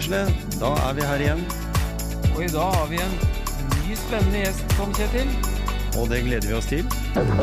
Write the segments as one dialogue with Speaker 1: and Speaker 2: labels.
Speaker 1: Gisle. Da er vi her igjen.
Speaker 2: Og i dag har vi en ny spennende gjest, Tom Kjetil.
Speaker 1: Og det gleder vi oss til.
Speaker 2: Veldig.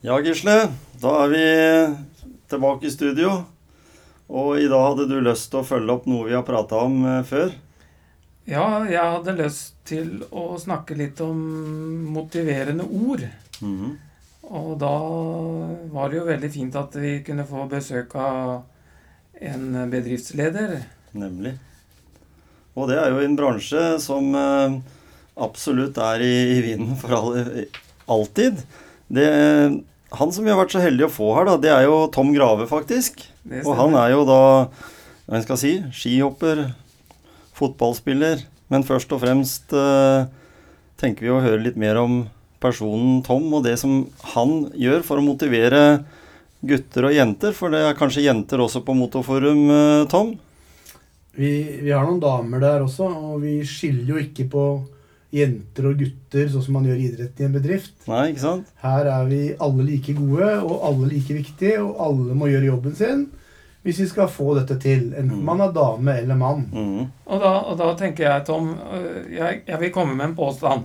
Speaker 1: Ja, Gisle. Da er vi tilbake i studio. Og i dag hadde du lyst til å følge opp noe vi har prata om eh, før.
Speaker 2: Ja, jeg hadde lyst til å snakke litt om motiverende ord.
Speaker 1: Mhm.
Speaker 2: Og da var det jo veldig fint at vi kunne få besøk av en bedriftsleder.
Speaker 1: Nemlig. Og det er jo en bransje som eh, absolutt er i, i vinden for alle, alltid. Det, han som vi har vært så heldige å få her, da, det er jo Tom Grave, faktisk. Og han er jo da, hva skal jeg si, skihopper, fotballspiller. Men først og fremst eh, tenker vi å høre litt mer om personen Tom, og det som han gjør for å motivere gutter og jenter. For det er kanskje jenter også på Motorforum, eh, Tom?
Speaker 3: Vi, vi har noen damer der også, og vi skiller jo ikke på jenter og gutter sånn som man gjør i idretten i en bedrift.
Speaker 1: Nei, ikke sant?
Speaker 3: Her er vi alle like gode, og alle like viktige, og alle må gjøre jobben sin hvis vi skal få dette til. Enten
Speaker 1: Mm.
Speaker 3: man er dame eller mann.
Speaker 1: Mm.
Speaker 2: Og da, og da tenker jeg, Tom, øh, jeg, jeg vil komme med en påstand.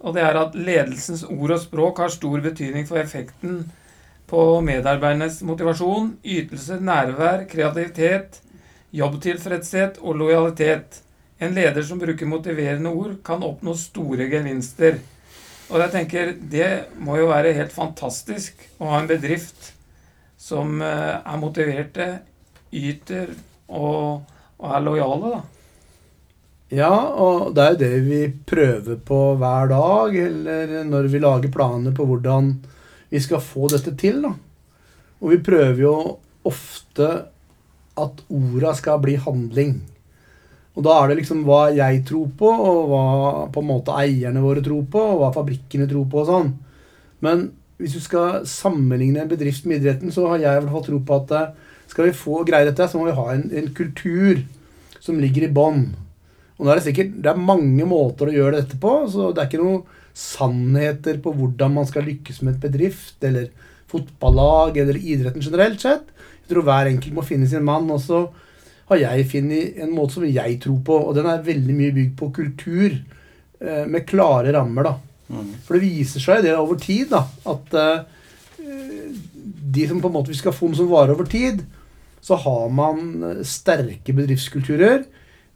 Speaker 2: Og det er at ledelsens ord og språk har stor betydning for effekten på medarbeidernes motivasjon, ytelse, nærvær, kreativitet, jobbtilfredshet og lojalitet. En leder som bruker motiverende ord, kan oppnå store gevinster. Og jeg tenker, det må jo være helt fantastisk å ha en bedrift som øh, er motiverte, yter og, og er lojale, da.
Speaker 3: Ja, og det er jo det vi prøver på hver dag, eller når vi lager planer på hvordan vi skal få dette til, da. Og vi prøver jo ofte at orda skal bli handling. Og da er det liksom hva jeg tror på, og hva på en måte eierne våre tror på, og hva fabrikkene tror på og sånn. Men hvis du skal sammenligne en bedrift med idretten, så har jeg i hvert fall tro på at eh, skal vi få greie dette, så må vi ha en, en kultur som ligger i bånn. Og nå er det sikkert det er mange måter å gjøre dette på, så det er ikke noen sannheter på hvordan man skal lykkes med et bedrift eller fotballag eller idretten generelt sett. Jeg tror hver enkelt må finne sin mann. Og så har jeg funnet en måte som jeg tror på, og den er veldig mye bygd på kultur eh, med klare rammer, da.
Speaker 1: Mm.
Speaker 3: For det viser seg det over tid, da, at eh, de som på en måte vi skal få noe som varer over tid, så har man eh, sterke bedriftskulturer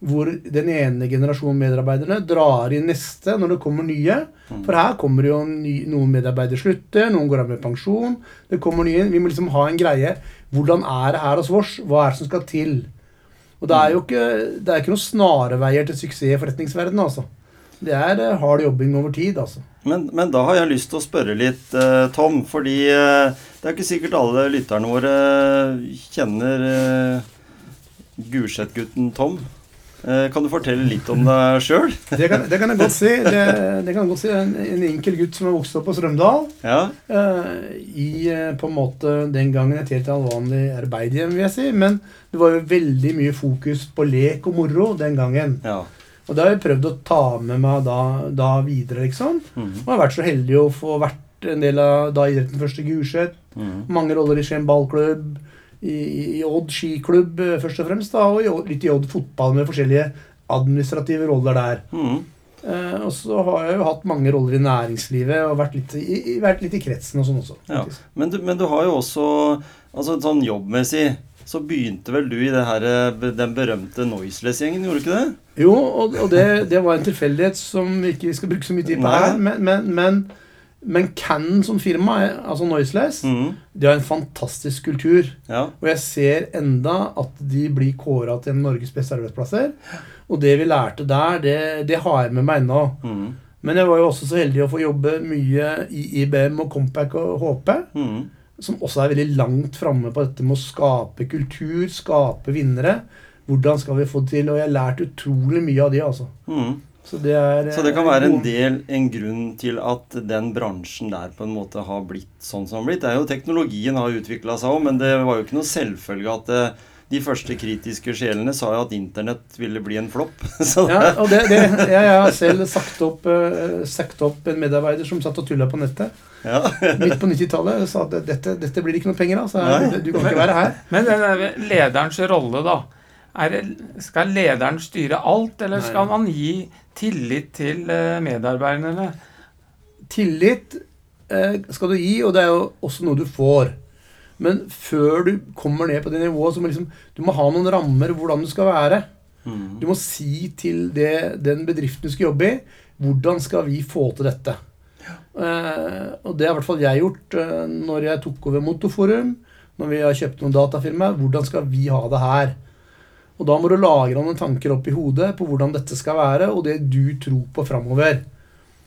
Speaker 3: hvor den ene generasjonen medarbeiderne drar inn neste når det kommer nye. For her kommer jo ny, noen medarbeidere slutter, noen går av med pensjon. Det kommer nye. Vi må liksom ha en greie. Hvordan er det her hos oss? Hva er det som skal til? Og det er jo ikke, det er ikke noen snarveier til suksess i forretningsverdenen, altså. Det er eh, hard jobbing over tid, altså.
Speaker 1: Men, men da har jeg lyst til å spørre litt, eh, Tom. Fordi eh, det er ikke sikkert alle lytterne våre kjenner Gulset-gutten Tom. Eh, kan du fortelle litt om deg sjøl?
Speaker 3: Det kan, det kan jeg godt si. Det, det kan jeg godt si. En, en enkel gutt som er vokst opp på Strømdal.
Speaker 1: Ja.
Speaker 3: Uh, I eh, på en måte den gangen et helt alvanlig arbeidhjem, vil jeg si. Men det var jo veldig mye fokus på lek og moro den gangen.
Speaker 1: ja.
Speaker 3: Og det har jeg prøvd å ta med meg da, da videre, liksom.
Speaker 1: Mhm.
Speaker 3: Og jeg har vært så heldig å få vært en del av da idretten første Gulset.
Speaker 1: Mhm.
Speaker 3: Mange roller i Skien ballklubb, i, i Odd skiklubb eh, først og fremst, da, og i, litt i Odd fotball med forskjellige administrative roller der.
Speaker 1: Mm.
Speaker 3: Eh, og så har jeg jo hatt mange roller i næringslivet og vært litt i, i, vært litt i kretsen og sånn også.
Speaker 1: Ja. Men, du, men du har jo også altså sånn jobbmessig så begynte vel du i det her, eh, den berømte Noiseless-gjengen, gjorde du ikke det?
Speaker 3: Jo, og, og det, det var en tilfeldighet som vi ikke skal bruke så mye tid på her. Men, men, men, men Cannon som firma, altså Noiseless,
Speaker 1: mm.
Speaker 3: de har en fantastisk kultur.
Speaker 1: Ja.
Speaker 3: Og jeg ser enda at de blir kåra til en Norges beste arbeidsplasser. Og det vi lærte der, det, det har jeg med meg ennå.
Speaker 1: Mm.
Speaker 3: Men jeg var jo også så heldig å få jobbe mye i IBM og Compac og HP.
Speaker 1: Mm.
Speaker 3: som også er veldig langt framme på dette med å skape kultur, skape vinnere. Hvordan skal vi få det til? Og jeg har lært utrolig mye av de, altså.
Speaker 1: Mm.
Speaker 3: Så det, er,
Speaker 1: Så det kan være en del, en grunn til at den bransjen der på en måte har blitt sånn som den har blitt. Det er jo Teknologien har utvikla seg òg, men det var jo ikke noe selvfølge at det, de første kritiske sjelene sa jo at internett ville bli en flopp.
Speaker 3: Ja, og det, det, jeg, jeg har selv sagt opp, uh, sagt opp en medarbeider som satt og tulla på nettet
Speaker 1: ja.
Speaker 3: midt på 90-tallet. og sa at dette, dette blir det ikke noe penger av. Så jeg, du kan ikke være her.
Speaker 2: Men den lederens rolle, da. Er det, skal lederen styre alt, eller
Speaker 3: Nei.
Speaker 2: skal man gi tillit til eh, medarbeiderne?
Speaker 3: Tillit eh, skal du gi, og det er jo også noe du får. Men før du kommer ned på det nivået, så må liksom, du må ha noen rammer hvordan du skal være.
Speaker 1: Mm.
Speaker 3: Du må si til det, den bedriften du skal jobbe i, hvordan skal vi få til dette? Eh, og det har i hvert fall jeg gjort eh, når jeg tok over Motorforum, når vi har kjøpt noen datafirmaer. Hvordan skal vi ha det her? Og da må du lagre noen tanker opp i hodet på hvordan dette skal være, og det du tror på framover.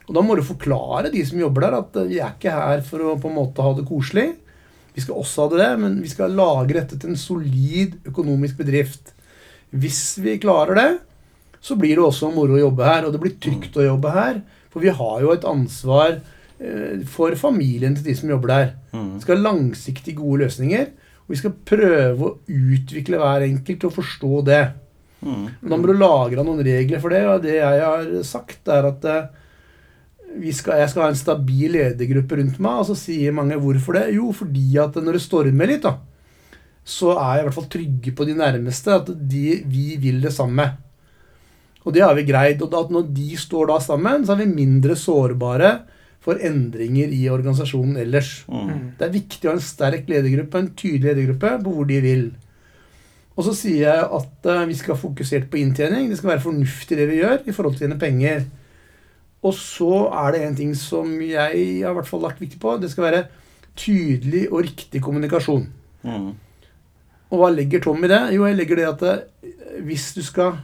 Speaker 3: Og da må du forklare de som jobber der, at eh, vi er ikke her for å på en måte ha det koselig. Vi skal også ha det, men vi skal lage dette til en solid økonomisk bedrift. Hvis vi klarer det, så blir det også moro å jobbe her, og det blir trygt å jobbe her. For vi har jo et ansvar eh, for familien til de som jobber der.
Speaker 1: Mm.
Speaker 3: Vi skal ha langsiktig gode løsninger. Og vi skal prøve å utvikle hver enkelt til å forstå det.
Speaker 1: Mm.
Speaker 3: Da må du lagre noen regler for det. Og det jeg har sagt, er at eh, vi skal, jeg skal ha en stabil ledergruppe rundt meg. Og så sier mange hvorfor det. Jo, fordi at når det stormer litt, da, så er jeg i hvert fall trygge på de nærmeste. At de, vi vil det samme. Og det har vi greid. Og da, at når de står da sammen, så er vi mindre sårbare for endringer i organisasjonen ellers.
Speaker 1: Mm.
Speaker 3: Det er viktig å ha en sterk ledergruppe, en tydelig ledergruppe på hvor de vil. Og så sier jeg at eh, vi skal ha fokusert på inntjening. Det skal være fornuftig det vi gjør i forhold til å tjene penger. Og så er det en ting som jeg har i hvert fall lagt viktig på. Det skal være tydelig og riktig kommunikasjon.
Speaker 1: Mm.
Speaker 3: Og hva legger Tom i det? Jo, jeg legger det at eh, hvis du skal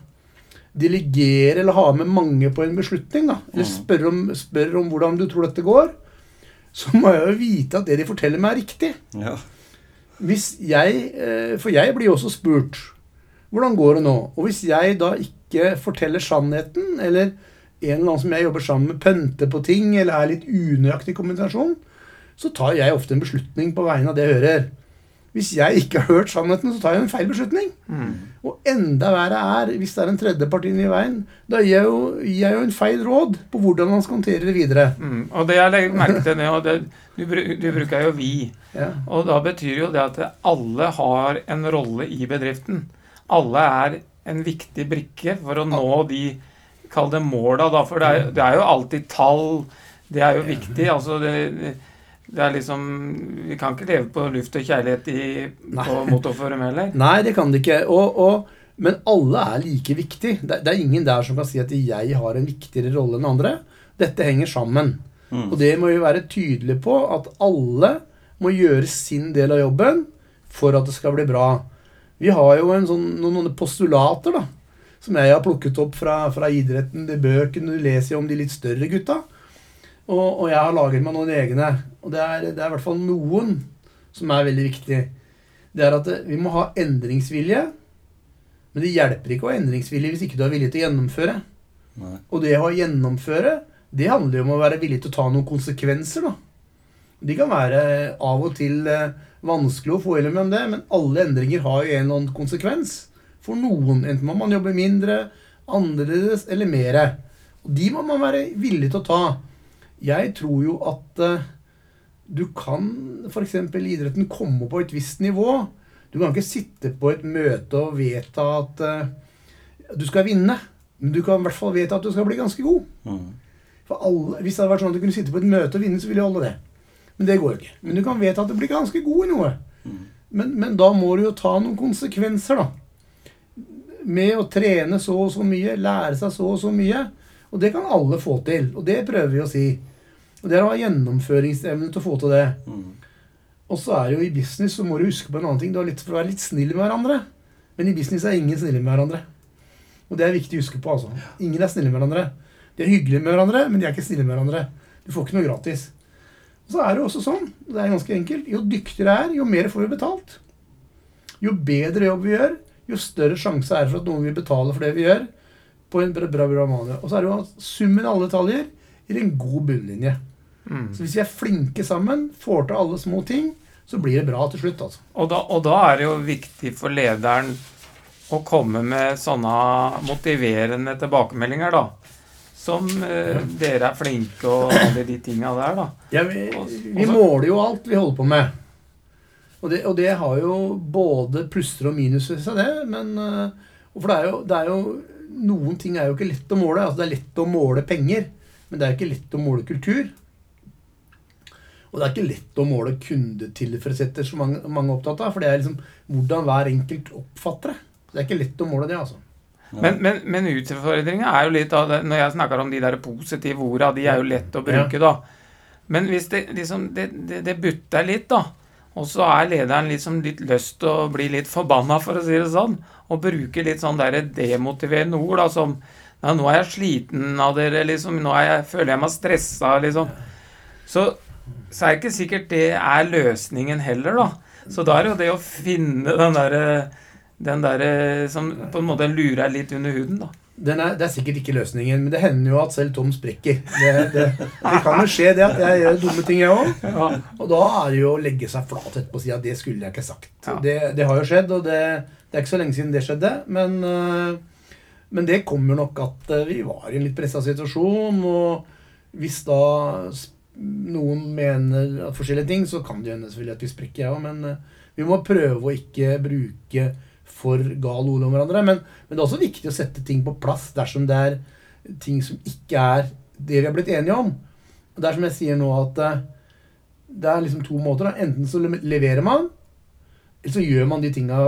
Speaker 3: delegere eller ha med mange på en beslutning, da, eller
Speaker 1: Mhm.
Speaker 3: spørre om, spør om hvordan du tror dette går, så må jeg jo vite at det de forteller meg, er riktig.
Speaker 1: Ja.
Speaker 3: Hvis jeg, eh, For jeg blir jo også spurt hvordan går det nå? Og hvis jeg da ikke forteller sannheten, eller en eller annen som jeg jobber sammen med, pønter på ting, eller er litt unøyaktig i kommunikasjon, så tar jeg ofte en beslutning på vegne av det jeg hører. Hvis jeg ikke har hørt sannheten, så tar jeg en feil beslutning.
Speaker 2: Mm.
Speaker 3: Og enda verre er hvis det er en tredjepart inn i veien. Da gir jeg, jo, gir jeg jo en feil råd på hvordan man skal håndtere det videre.
Speaker 2: Mm. Og det jeg legger merke til nå, det, du, du bruker jo 'vi'.
Speaker 3: Ja.
Speaker 2: Og da betyr jo det at alle har en rolle i bedriften. Alle er en viktig brikke for å nå de Kall det måla, da. For det er, det er jo alltid tall. Det er jo viktig. Altså det, det er liksom Vi kan ikke leve på luft og kjærlighet i, på motorforum heller.
Speaker 3: Nei, det kan det ikke. Og, og, men alle er like viktig. Det, det er ingen der som kan si at jeg har en viktigere rolle enn andre. Dette henger sammen.
Speaker 1: Mm.
Speaker 3: Og det må vi være tydelige på, at alle må gjøre sin del av jobben for at det skal bli bra. Vi har jo en sånn, noen, noen postulater da, som jeg har plukket opp fra, fra idretten, de bøkene du leser om de litt større gutta. Og, og jeg har laget meg noen egne. Og det er, det er i hvert fall noen som er veldig viktig. Det er at eh, vi må ha endringsvilje. Men det hjelper ikke å ha endringsvilje hvis ikke du er villig til å gjennomføre.
Speaker 1: Nei.
Speaker 3: Og det å gjennomføre, det handler jo om å være villig til å ta noen konsekvenser, da. De kan være av og til eh, vanskelig å få med det, men alle endringer har jo en eller annen konsekvens for noen. Enten må man jobbe mindre, annerledes eller mer. Og de må man være villig til å ta. Jeg tror jo at eh, du kan f.eks. i idretten komme på et visst nivå. Du kan ikke sitte på et møte og vedta at uh, du skal vinne. Men du kan i hvert fall vedta at du skal bli ganske god.
Speaker 1: Mm.
Speaker 3: For alle, Hvis det hadde vært sånn at du kunne sitte på et møte og vinne, så ville jo alle det. Men det går jo ikke. Men du kan vedta at du blir ganske god i noe.
Speaker 1: Mm.
Speaker 3: Men, men da må du jo ta noen konsekvenser, da. Med å trene så og så mye, lære seg så og så mye. Og det kan alle få til. Og det prøver vi å si. Og det er å ha gjennomføringsevne til å få til det.
Speaker 1: Mm.
Speaker 3: Og så er det jo i business så må du huske på en annen ting. Du har litt for å være litt snill med hverandre. Men i business er ingen snille med hverandre. Og det er viktig å huske på. altså. Ingen er snille med hverandre. De er hyggelige med hverandre, men de er ikke snille med hverandre. Du får ikke noe gratis. Og så er det også sånn, og det er ganske enkelt, jo dyktigere er, jo mer får vi betalt. Jo bedre jobb vi gjør, jo større sjanse er det for at noen vil betale for det vi gjør. på en bra, bra, bra. Og så er det jo summen av alle detaljer gir en god bunnlinje.
Speaker 2: Mm.
Speaker 3: Så hvis vi er flinke sammen, får til alle små ting, så blir det bra til slutt. altså.
Speaker 2: Og da, og da er det jo viktig for lederen å komme med sånne motiverende tilbakemeldinger, da. Som eh, dere er flinke og alle de tinga der, da.
Speaker 3: Ja, vi, vi måler jo alt vi holder på med. Og det, og det har jo både plusser og minuser i seg, det. Men, øh, for det er, jo, det er jo Noen ting er jo ikke lett å måle. altså Det er lett å måle penger, men det er ikke lett å måle kultur. Og det er ikke lett å måle kundetilfredsheter, som mange, mange er opptatt av. For det er liksom hvordan hver enkelt oppfatter det. Det er ikke lett å måle det, altså.
Speaker 2: Men, men, men utfordringa er jo litt av det Når jeg snakker om de der positive orda, de er jo lett å bruke, da. Men hvis det liksom Det, det, det butter litt, da. Og så er lederen liksom litt lyst til å bli litt forbanna, for å si det sånn. Og bruke litt sånn der demotiverende ord, da, som Nei, nå er jeg sliten av dere, liksom. Nå er jeg, føler jeg meg stressa, liksom. Så, så er det ikke sikkert det er løsningen heller, da. Så da er det jo det å finne den derre den der eh, som på en måte lurer litt under huden, da.
Speaker 3: Den er, det er sikkert ikke løsningen, men det hender jo at selv Tom sprekker. Det, det, det kan jo skje det at jeg gjør dumme ting, jeg òg.
Speaker 2: Ja.
Speaker 3: Og da er det jo å legge seg flat etterpå og si at det skulle jeg ikke sagt.
Speaker 2: Ja.
Speaker 3: Det, det har jo skjedd, og det, det er ikke så lenge siden det skjedde. Men, øh, men det kommer nok at øh, vi var i en litt pressa situasjon. Og hvis da noen mener at forskjellige ting, så kan det hende selvfølgelig at vi sprekker, jeg òg. Men øh, vi må prøve å ikke bruke for gal ord om hverandre. Men, men det er også viktig å sette ting på plass dersom det er ting som ikke er det vi har blitt enige om. Og det er som jeg sier nå, at eh, det er liksom to måter. Da. Enten så leverer man, eller så gjør man de tinga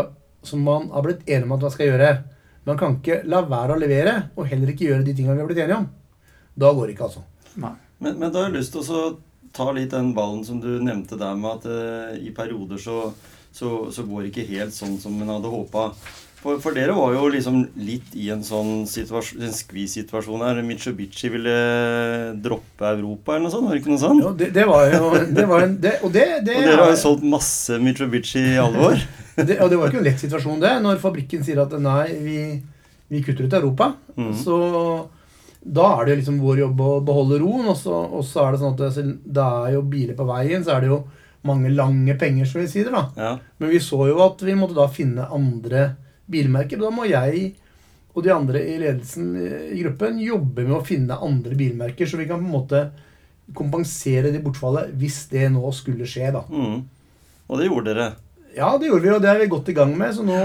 Speaker 3: som man har blitt enige om at man skal gjøre. Man kan ikke la være å levere, og heller ikke gjøre de tinga vi har blitt enige om. Da går det ikke, altså.
Speaker 2: Nei.
Speaker 1: Men, men da har jeg lyst til å ta litt den ballen som du nevnte der med at uh, i perioder så, så, så går det ikke helt sånn som en hadde håpa. For, for dere var jo liksom litt i en sånn situasjon, skvis-situasjon her. Mitsubishi ville droppe Europa eller noe sånt? Var det ikke noe sånt?
Speaker 3: Jo, det, det var jo det var en, det, Og det, det,
Speaker 1: Og dere har jo solgt masse Mitsubishi i alle år.
Speaker 3: det, og det var ikke en lett situasjon, det. Når fabrikken sier at nei, vi, vi kutter ut Europa.
Speaker 1: Mhm.
Speaker 3: Så da er det liksom vår jobb å beholde roen. Og så, er det sånn at det, det er jo biler på veien, så er det jo mange lange penger, som vi sier da.
Speaker 1: Ja.
Speaker 3: Men vi så jo at vi måtte da finne andre bilmerker. Da må jeg og de andre i ledelsen i gruppen jobbe med å finne andre bilmerker, så vi kan på en måte kompensere det bortfallet hvis det nå skulle skje. da.
Speaker 1: Mm. Og det gjorde dere.
Speaker 3: Ja, det gjorde vi, og det er vi godt i gang med. Så nå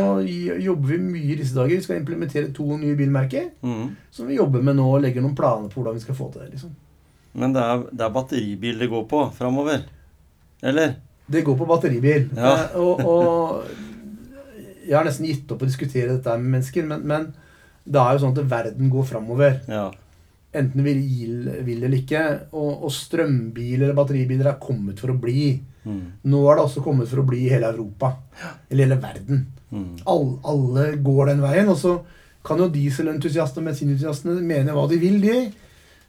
Speaker 3: jobber vi mye i disse dager. Vi skal implementere to nye bilmerker.
Speaker 1: Mm.
Speaker 3: Som vi jobber med nå og legger noen planer på hvordan vi skal få til det. liksom.
Speaker 1: Men det er, det er batteribil det går på framover. Eller?
Speaker 3: Det går på batteribil.
Speaker 1: Ja.
Speaker 3: Eh, og, og jeg har nesten gitt opp å diskutere dette med mennesker, men, men det er jo sånn at verden går framover.
Speaker 1: Ja.
Speaker 3: Enten vi vil, vil eller ikke. Og, og strømbiler eller batteribiler er kommet for å bli.
Speaker 1: Mm.
Speaker 3: Nå er det også kommet for å bli i hele Europa. Eller hele verden.
Speaker 1: Mm.
Speaker 3: All, alle går den veien. Og så kan jo dieselentusiastene og bensinentusiastene mene hva de vil, de.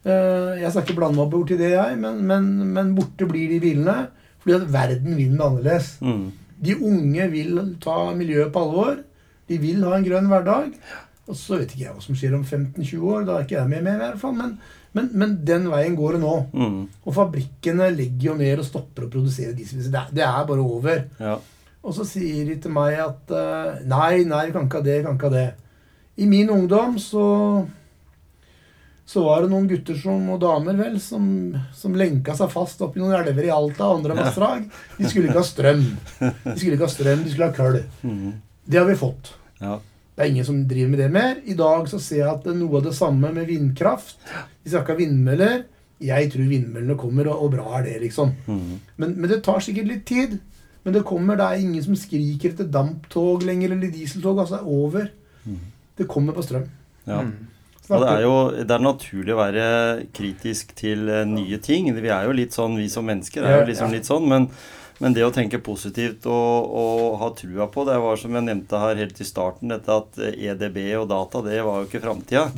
Speaker 3: Eh, Jeg skal ikke blande meg borti det, jeg, men, men, men borte blir de bilene. Fordi at verden vil den annerledes.
Speaker 1: Mm.
Speaker 3: De unge vil ta miljøet på alvor. De vil ha en grønn hverdag. Og så vet ikke jeg hva som skjer om 15-20 år. Da er ikke jeg med mer, i hvert fall. Men, men, men den veien går det nå.
Speaker 1: Mm.
Speaker 3: Og fabrikkene legger jo ned og stopper å produsere dieselbiler. Det, det er bare over.
Speaker 1: Ja.
Speaker 3: Og så sier de til meg at eh, nei, nei, kan ikke ha det, kan ikke ha det. I min ungdom så så var det noen gutter som, og damer vel som, som lenka seg fast oppi noen elver i Alta og andre vassdrag. De skulle ikke ha strøm. De skulle ikke ha strøm, de skulle ha køll.
Speaker 1: Mm.
Speaker 3: Det har vi fått.
Speaker 1: ja.
Speaker 3: Det er ingen som driver med det mer. I dag så ser jeg at det noe av det samme med vindkraft. Vi skal vindmøller. Jeg tror vindmøllene kommer, og, og bra er det, liksom.
Speaker 1: Mm.
Speaker 3: Men, men det tar sikkert litt tid. Men det kommer, det er ingen som skriker etter damptog lenger, eller dieseltog. Altså, det er over. Det kommer på strøm.
Speaker 1: ja.
Speaker 2: Mm.
Speaker 1: Og det er jo det er naturlig å være kritisk til eh, nye ting. Vi er jo litt sånn, vi som mennesker er jo liksom litt sånn. Men, Men det å tenke positivt og, og ha trua på Det var som jeg nevnte her helt i starten, dette at EDB og data, det var jo ikke framtida.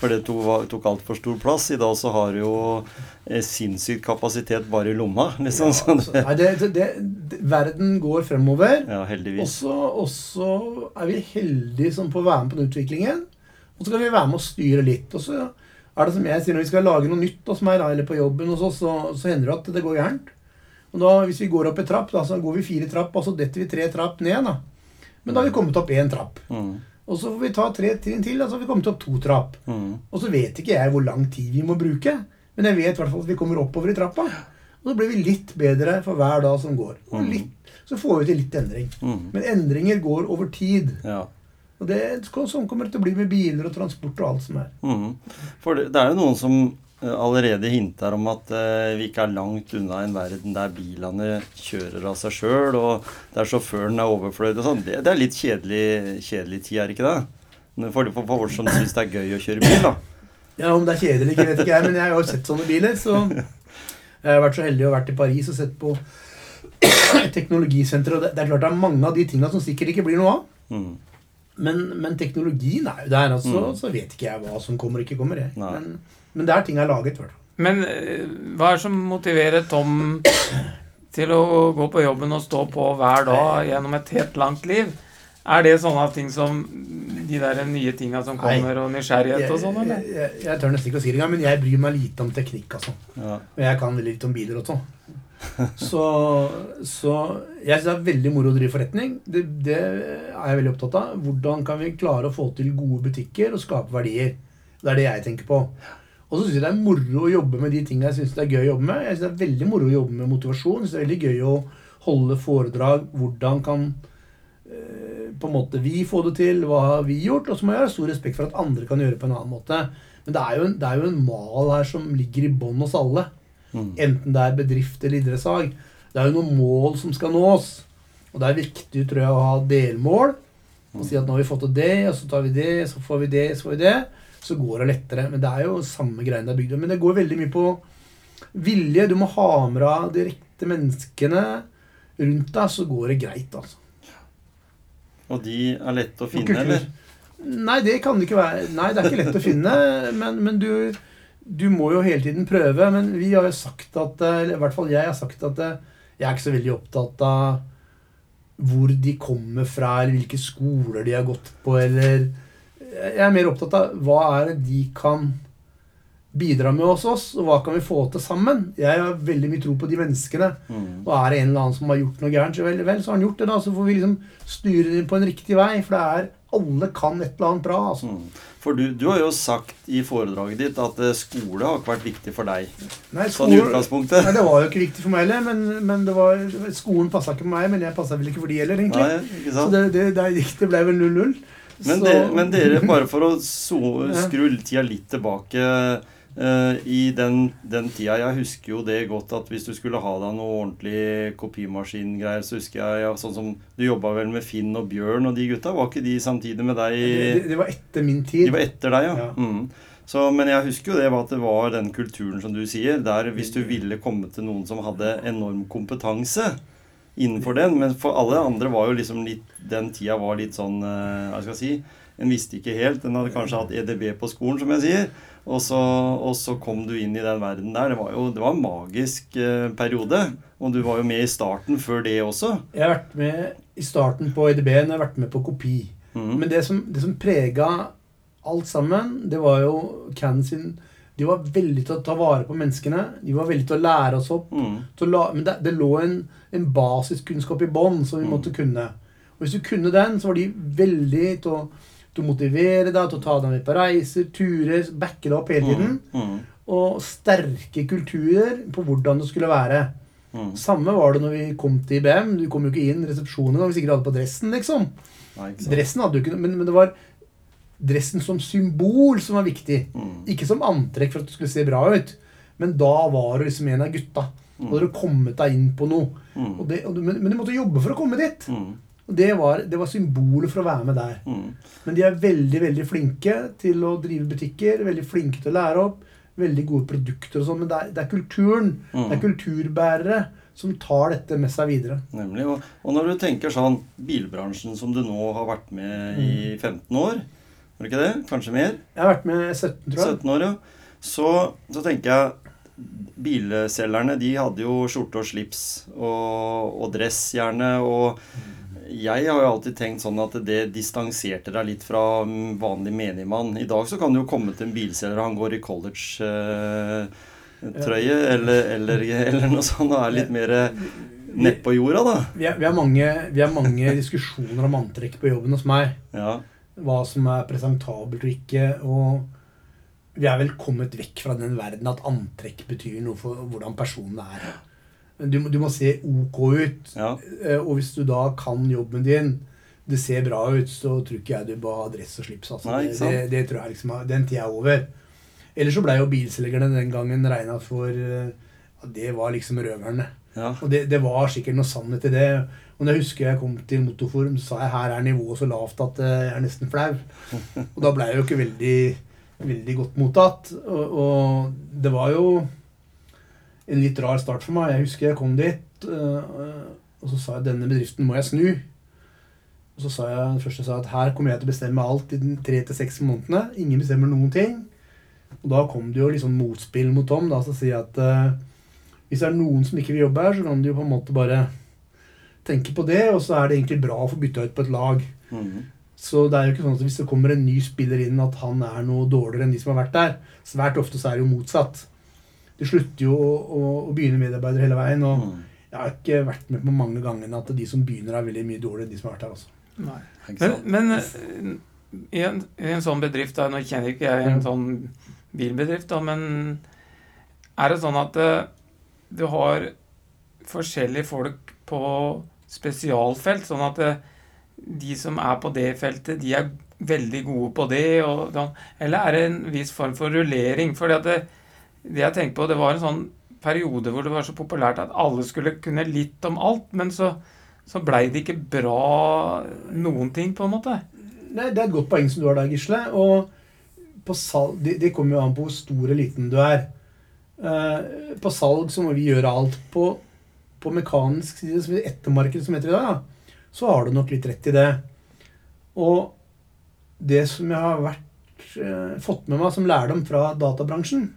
Speaker 1: For det tok, tok altfor stor plass. I dag så har du jo sinnssykt sinnssyk kapasitet bare i lomma. liksom.
Speaker 3: Ja, altså, nei, det, det, det, verden går fremover.
Speaker 1: Ja, heldigvis.
Speaker 3: Og så er vi heldige som får være med på den utviklingen. Og så kan vi være med og styre litt. Og så er det som jeg sier, når vi skal lage noe nytt hos meg eller på jobben, hos oss, så, så hender det at det går gærent. Og da, Hvis vi går opp en trapp, da, så går vi fire trapp, og så detter vi tre trapp ned. da. Men da har vi kommet opp én trapp.
Speaker 1: Mm.
Speaker 3: Og så får vi ta tre trinn til, og så har vi kommet opp to trapp.
Speaker 1: Mm.
Speaker 3: Og så vet ikke jeg hvor lang tid vi må bruke, men jeg vet i hvert fall at vi kommer oppover i trappa. Og så blir vi litt bedre for hver dag som går. Og
Speaker 1: Mm.
Speaker 3: litt, så får vi til litt endring.
Speaker 1: Mm.
Speaker 3: Men endringer går over tid.
Speaker 1: Ja.
Speaker 3: Og det, sånn kommer det til å bli med biler og transport og alt som er.
Speaker 1: Mm. For det, det er jo noen som allerede hinter om at eh, vi ikke er langt unna en verden der bilene kjører av seg sjøl, og der sjåføren er overfløyd og sånn. Det, det er litt kjedelig, kjedelig tid, er det ikke det? For, for, for oss som syns det er gøy å kjøre bil, da.
Speaker 3: Ja, Om det er kjedelig eller ikke, vet ikke jeg, men jeg har jo sett sånne biler. Så jeg har vært så heldig å vært i Paris og sett på teknologisenteret. Og det, det er klart det er mange av de tinga som sikkert ikke blir noe av.
Speaker 1: Mm.
Speaker 3: Men, men teknologien er jo der, altså,
Speaker 1: Mm.
Speaker 3: så vet ikke jeg hva som kommer og ikke kommer. Jeg.
Speaker 1: Nei.
Speaker 3: Men, men det er ting jeg har laget. hvert.
Speaker 2: Men eh, hva er det som motiverer Tom til å gå på jobben og stå på hver dag gjennom et helt langt liv? Er det sånne ting som de der nye tinga som
Speaker 3: Nei.
Speaker 2: kommer, og nysgjerrighet
Speaker 3: Jeg,
Speaker 2: og sånn, eller?
Speaker 3: jeg, jeg, jeg tør nesten ikke å si det engang, men jeg bryr meg lite om teknikk. altså.
Speaker 1: Ja.
Speaker 3: Og jeg kan veldig litt om biler også. Så, så jeg syns det er veldig moro å drive forretning. Det, det er jeg veldig opptatt av. Hvordan kan vi klare å få til gode butikker og skape verdier? Det er det jeg tenker på. Og så syns jeg det er moro å jobbe med de tingene jeg syns det er gøy å jobbe med. Jeg synes det er veldig moro å jobbe med motivasjon. Jeg synes det er veldig gøy å holde foredrag. Hvordan kan eh, på en måte vi få det til? Hva har vi gjort? Og så må jeg ha stor respekt for at andre kan gjøre det på en annen måte. Men det er jo en, det er jo en mal her som ligger i bånn hos alle.
Speaker 1: Mm.
Speaker 3: Enten det er bedrift eller idrettslag. Det er jo noen mål som skal nås. Og det er viktig tror jeg, å ha delmål. Og si at nå har vi fått til det, og så tar vi det, så får vi det, så får vi det. Så går det lettere. Men det er jo samme greiene det er bygd. Men det går veldig mye på vilje. Du må ha med deg de riktige menneskene rundt deg, så går det greit, altså.
Speaker 1: Og de er lette å finne, eller?
Speaker 3: Nei, det kan det ikke være. Nei, det er ikke lett å finne. Men, men du, du må jo hele tiden prøve. Men vi har jo sagt at Eller i hvert fall jeg har sagt at jeg er ikke så veldig opptatt av hvor de kommer fra, eller hvilke skoler de har gått på, eller Jeg er mer opptatt av hva er det de kan bidra med hos oss, og hva kan vi få til sammen? Jeg har veldig mye tro på de menneskene.
Speaker 1: Mm.
Speaker 3: Og er det en eller annen som har gjort noe gærent, så vel, vel, så har han gjort det. da, Så får vi liksom styre dem på en riktig vei. For det er alle kan et eller annet bra. altså.
Speaker 1: Mm. For du, du har jo sagt i foredraget ditt at eh, skole har ikke vært viktig for deg.
Speaker 3: Nei,
Speaker 1: Sånn i utgangspunktet.
Speaker 3: Nei, Det var jo ikke viktig for meg heller. Men, men det var, skolen passa ikke for meg, men jeg passa vel ikke for de heller, egentlig.
Speaker 1: Nei, ikke
Speaker 3: Så
Speaker 1: sant?
Speaker 3: det, det, det, det ble vel 0-0.
Speaker 1: Men, dere, men dere, bare for å so, skru tida litt tilbake uh, I den, den tida Jeg husker jo det godt at hvis du skulle ha deg noe ordentlig kopimaskingreier, så husker jeg ja, sånn som Du jobba vel med Finn og Bjørn og de gutta? Var ikke de samtidig med deg?
Speaker 3: det, de, det var etter min tid.
Speaker 1: De var etter deg, ja.
Speaker 3: Ja.
Speaker 1: Mm. Så, men jeg husker jo det var at det var den kulturen som du sier, der hvis du ville komme til noen som hadde enorm kompetanse innenfor den, men for alle andre var jo liksom litt Den tida var litt sånn eh, Hva skal jeg si? En visste ikke helt. Den hadde kanskje hatt EDB på skolen, som jeg sier. Og så, og så kom du inn i den verden der. Det var jo det var en magisk eh, periode. Og du var jo med i starten før det også.
Speaker 3: Jeg har vært med i starten på EDB, når jeg har vært med på kopi.
Speaker 1: Mm.
Speaker 3: Men det som, det som prega alt sammen, det var jo Can sin De var veldig til å ta vare på menneskene. De var veldig til å lære oss opp.
Speaker 1: Mm.
Speaker 3: la, men det, det lå en, en basiskunnskap i bånn som vi
Speaker 1: Mm.
Speaker 3: måtte kunne. Og hvis du kunne den, så var de veldig til å, til å motivere deg, til å ta deg med på reiser, turer, backe deg opp hele tiden.
Speaker 1: Mm. Mm.
Speaker 3: Og sterke kulturer på hvordan det skulle være.
Speaker 1: Mm.
Speaker 3: Samme var det når vi kom til IBM. Du kom jo ikke inn resepsjonen hvis ikke du hadde på dressen, liksom.
Speaker 1: Nei.
Speaker 3: Dressen hadde du ikke, men, men det var dressen som symbol som var viktig.
Speaker 1: Mm.
Speaker 3: Ikke som antrekk for at du skulle se bra ut. Men da var du liksom en av gutta. Da hadde du kommet deg inn på noe.
Speaker 1: Mm.
Speaker 3: Og det, og du, men, men du måtte jobbe for å komme dit.
Speaker 1: Mm.
Speaker 3: Og det var, det var symbolet for å være med der.
Speaker 1: Mm.
Speaker 3: Men de er veldig veldig flinke til å drive butikker. Veldig flinke til å lære opp. Veldig gode produkter og sånn. Men det er, det er kulturen.
Speaker 1: Mm.
Speaker 3: Det er kulturbærere som tar dette med seg videre.
Speaker 1: Nemlig. Og, og når du tenker sånn Bilbransjen som du nå har vært med i 15 år, var det ikke det? Kanskje mer?
Speaker 3: Jeg har vært med 17, tror jeg.
Speaker 1: 17 år, ja. Så, så tenker jeg Bilselgerne de hadde jo skjorte og slips og, og dress gjerne. Og jeg har jo alltid tenkt sånn at det distanserte deg litt fra vanlig menigmann. I dag så kan du jo komme til en bilselger, han går i college-trøye eller, eller, eller, noe sånt, og er litt mer nedpå jorda, da.
Speaker 3: Vi har, vi, har mange, mange diskusjoner om antrekk på jobben hos meg.
Speaker 1: Ja.
Speaker 3: Hva som er presentabelt og ikke. og vi er vel kommet vekk fra den verden at antrekk betyr noe for hvordan personen er. Du, du må se ok ut.
Speaker 1: Ja.
Speaker 3: Eh, Og hvis du da kan jobben din, det ser bra ut, så tror ikke jeg du bør ha dress og slips. Altså.
Speaker 1: Nei,
Speaker 3: det, det, tror jeg liksom, Den tida er over. Ellers så blei jo bilselgerne den gangen regna for eh, at det var liksom røverne.
Speaker 1: Ja.
Speaker 3: Og det, det var sikkert noe sannhet i det. Og når jeg husker jeg kom til Motorforum, så sa jeg her er nivået så lavt at eh, jeg er nesten flau. Og da ble jeg jo ikke veldig, veldig godt mottatt. Og, og det var jo en litt rar start for meg. Jeg husker jeg kom dit, øh, og så sa jeg denne bedriften må jeg snu. Og så sa jeg det første jeg sa at her kommer jeg til å bestemme alt i de tre til seks månedene. Ingen bestemmer noen ting. Og da kom det jo liksom motspill mot Tom. da, Så sier jeg at øh, hvis det er noen som ikke vil jobbe her, så kan du jo på en måte bare tenke på det, og så er det egentlig bra å få bytta ut på et lag.
Speaker 1: Mhm.
Speaker 3: Så det er jo ikke sånn at hvis det kommer en ny spiller inn, at han er noe dårligere enn de som har vært der. Svært ofte så er det jo motsatt. Det slutter jo å, å, å begynne medarbeidere hele veien. Og
Speaker 1: mm.
Speaker 3: jeg har ikke vært med på mange gangene at de som begynner, er veldig mye dårligere enn de som har vært der. også.
Speaker 2: Nei. Men, men eh, i, en, i en sånn bedrift da, Nå kjenner ikke jeg en sånn bilbedrift, da, men er det sånn at uh, du har forskjellige folk på spesialfelt, sånn at eh, de som er på det feltet, de er veldig gode på det? Og, eller er det en viss form for rullering? For det, det jeg tenker på, det var en sånn periode hvor det var så populært at alle skulle kunne litt om alt, men så, så blei det ikke bra noen ting, på en måte.
Speaker 3: Nei, det er et godt poeng som du har der, Gisle. Og salg, det, det kommer jo an på hvor stor eller liten du er. Uh, på salg så må vi gjøre alt. På, på mekanisk side, som ettermarked som heter i dag, da, så har du nok litt rett i det. Og det som jeg har vært, eh, fått med meg som lærdom fra databransjen,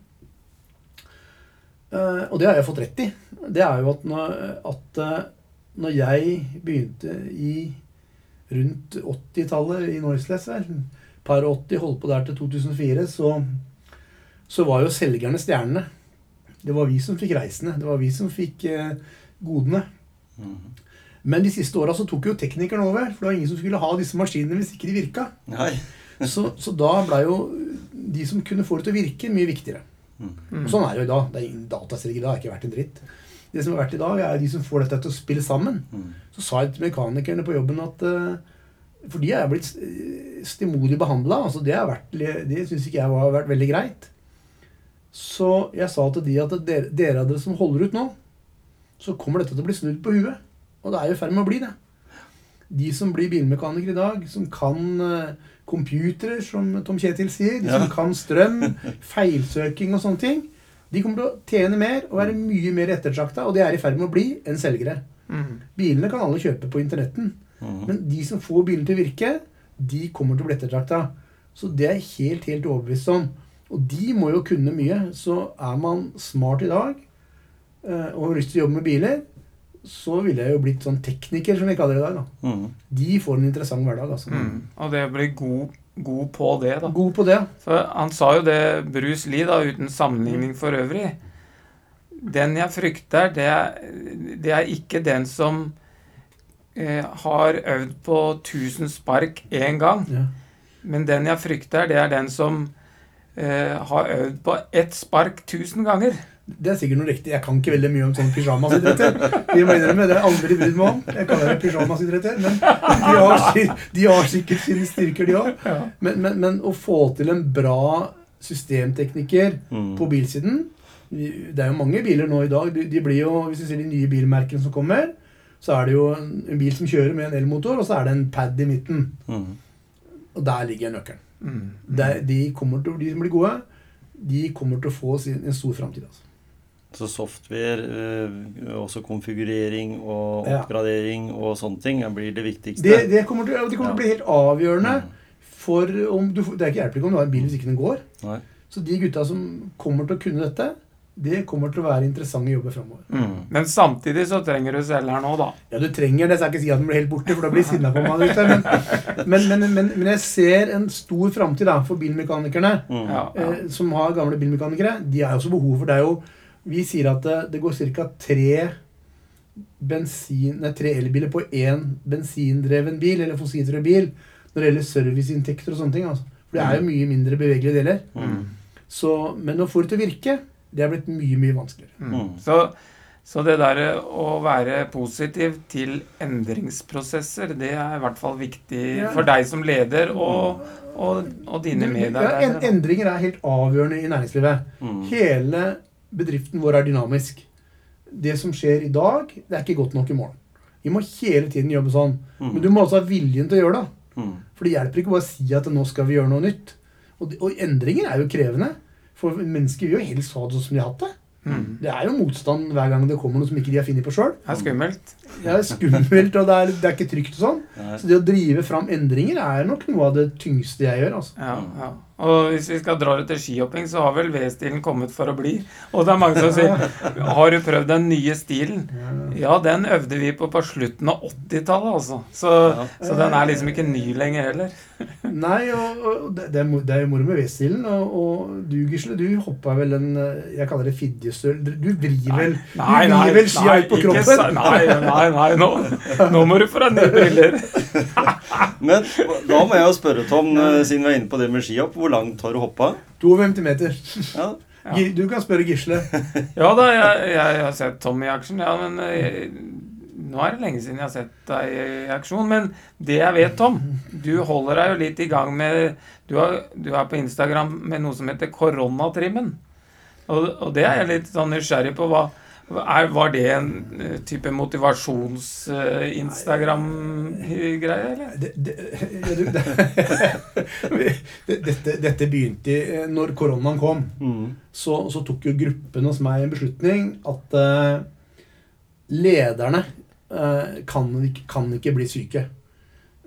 Speaker 3: eh, og det har jeg fått rett i, det er jo at når, at, eh, når jeg begynte i rundt 80-tallet i Noiseless vel, par 80, holdt på der til 2004, så, så var jo selgerne stjernene. Det var vi som fikk reisende. Det var vi som fikk eh, godene.
Speaker 1: Mhm.
Speaker 3: Men de siste åra så tok jo teknikeren over. For det var ingen som skulle ha disse maskinene hvis ikke de virka. Så, så da blei jo de som kunne få det til å virke, mye viktigere.
Speaker 2: Mm.
Speaker 3: Og sånn er det jo i dag. Det er ingen dataselgere i dag. har ikke vært en dritt. Det som har vært i dag, er de som får dette til å spille sammen.
Speaker 1: Mhm.
Speaker 3: Så sa jeg til mekanikerne på jobben at eh, For de er blitt eh, stemoderlig behandla. Altså det har vært, det syns ikke jeg har vært veldig greit. Så jeg sa til de at dere, dere av dere som holder ut nå, så kommer dette til å bli snudd på huet. Og det er jo i ferd med å bli det. De som blir bilmekanikere i dag, som kan uh, computere, som Tom Kjetil sier, de som
Speaker 1: Ja.
Speaker 3: kan strøm, feilsøking og sånne ting, de kommer til å tjene mer og være mye mer ettertrakta, og de er i ferd med å bli enn selgere.
Speaker 2: Mm.
Speaker 3: Bilene kan alle kjøpe på internetten,
Speaker 1: Mm.
Speaker 3: men de som får bilene til å virke, de kommer til å bli ettertrakta. Så det er jeg helt, helt overbevist om. Og de må jo kunne mye. Så er man smart i dag og har lyst til å jobbe med biler, så ville jeg jo blitt sånn tekniker, som vi kaller det i dag. da.
Speaker 1: Mm.
Speaker 3: De får en interessant hverdag. altså.
Speaker 2: Mm. Og det å bli god, god på det, da.
Speaker 3: God på det.
Speaker 2: For han sa jo det, Bruce Lee, da, uten sammenligning for øvrig. Den jeg frykter, det er, det er ikke den som eh, har øvd på 1000 spark én gang.
Speaker 3: Ja.
Speaker 2: Men den jeg frykter, det er den som eh, har øvd på ett spark 1000 ganger.
Speaker 3: Det er sikkert noe riktig. Jeg kan ikke veldig mye om sånn pyjamasidretter. De må innrømme, det har jeg aldri brydd meg om. Jeg kaller det pyjamasidretter. Men de har, de har sikkert sine styrker, de òg. Men, men, men å få til en bra systemtekniker
Speaker 1: Mhm.
Speaker 3: på bilsiden Det er jo mange biler nå i dag. De, de blir jo, Hvis du ser de nye bilmerkene som kommer, så er det jo en, en bil som kjører med en elmotor, og så er det en pad i midten.
Speaker 1: Mhm.
Speaker 3: Og der ligger nøkkelen.
Speaker 2: Mm.
Speaker 3: Der, de, kommer til, de som blir gode, de kommer til å få sin, en stor framtid. Altså.
Speaker 1: Så software, eh, også konfigurering og
Speaker 3: Ja.
Speaker 1: oppgradering og sånne ting ja, blir det viktigste.
Speaker 3: Det, det kommer, til, det kommer til å bli helt avgjørende for om du, Det er ikke hjelpelig om du har en bil hvis ikke den går.
Speaker 1: Nei.
Speaker 3: Så de gutta som kommer til å kunne dette, det kommer til å være interessante jobber framover.
Speaker 1: Mm.
Speaker 2: Men samtidig så trenger du selger nå, da.
Speaker 3: Ja, du trenger det, så jeg skal ikke si at den blir helt borte, for da blir sinna på meg. Men, men, men, men, men jeg ser en stor framtid for bilmekanikerne.
Speaker 1: Mm.
Speaker 2: Ja, ja.
Speaker 3: eh, som har gamle bilmekanikere. De har jo også behov for det. er jo Vi sier at det, det går ca. tre tre elbiler på én bensindreven bil, eller fossildreven bil, når det gjelder serviceinntekter og sånne ting. Altså. For det er jo mye mindre bevegelige deler.
Speaker 1: Mm.
Speaker 3: Så, men å få det til å virke, det er blitt mye, mye vanskeligere.
Speaker 2: Mm.
Speaker 1: Mm.
Speaker 2: Så, så det der å være positiv til endringsprosesser, det er i hvert fall viktig
Speaker 3: Ja.
Speaker 2: for deg som leder og, og, og dine
Speaker 3: Ja, endringer er helt avgjørende i næringslivet.
Speaker 1: Mm.
Speaker 3: Hele bedriften vår er dynamisk. Det som skjer i dag, det er ikke godt nok i morgen. Vi må hele tiden jobbe sånn.
Speaker 1: Mm.
Speaker 3: Men du må også ha viljen til å gjøre det.
Speaker 1: Mm.
Speaker 3: For det hjelper ikke bare å si at nå skal vi gjøre noe nytt. Og, og endringer er jo krevende. For mennesker vil jo helst ha det sånn som de har hatt det.
Speaker 2: Mm.
Speaker 3: Det er jo motstand hver gang det kommer noe som ikke de har funnet på sjøl.
Speaker 2: Det er skummelt.
Speaker 3: Det er skummelt, og det er, det er ikke trygt og sånn. Så det å drive fram endringer er nok noe av det tyngste jeg gjør. altså.
Speaker 2: Ja, ja. Og hvis vi skal dra det til skihopping, så har vel V-stilen kommet for å bli. Og det er mange som sier Har du prøvd den nye stilen? Ja, den øvde vi på på slutten av 80-tallet, altså. Så, så den er liksom ikke ny lenger heller.
Speaker 3: Nei, og, og det, det er jo moro med V-stilen. Og, og du, Gisle, du hoppa vel en eh, Jeg kaller det fidjestøl. Du vrir vel Du vrir vel skia ut på kroppen?
Speaker 2: sa- Nei, nei, nei, nå, nå må du få deg nye briller.
Speaker 1: Men da må jeg jo spørre Tom, eh, siden vi er inne på det med skihopp, hvor langt har du hoppa?
Speaker 3: 52 meter.
Speaker 1: Ja.
Speaker 2: Ja.
Speaker 3: Du kan spørre Gisle.
Speaker 2: Ja da, jeg, jeg har sett Tom i aksjon, ja, men eh, nå er det lenge siden jeg har sett deg i aksjon. Men det jeg vet, Tom, du holder deg jo litt i gang med Du, har, du er på Instagram med noe som heter koronatrimmen. Og, og det er jeg litt sånn nysgjerrig på. Hva, er, var det en eh, type motivasjons-Instagram-greie, eller?
Speaker 3: Det, det, det, dette, dette begynte i- eh, Når koronaen kom,
Speaker 1: Mm.
Speaker 3: så, så tok jo gruppen hos meg en beslutning at eh, lederne eh, kan, ikke, kan ikke bli syke.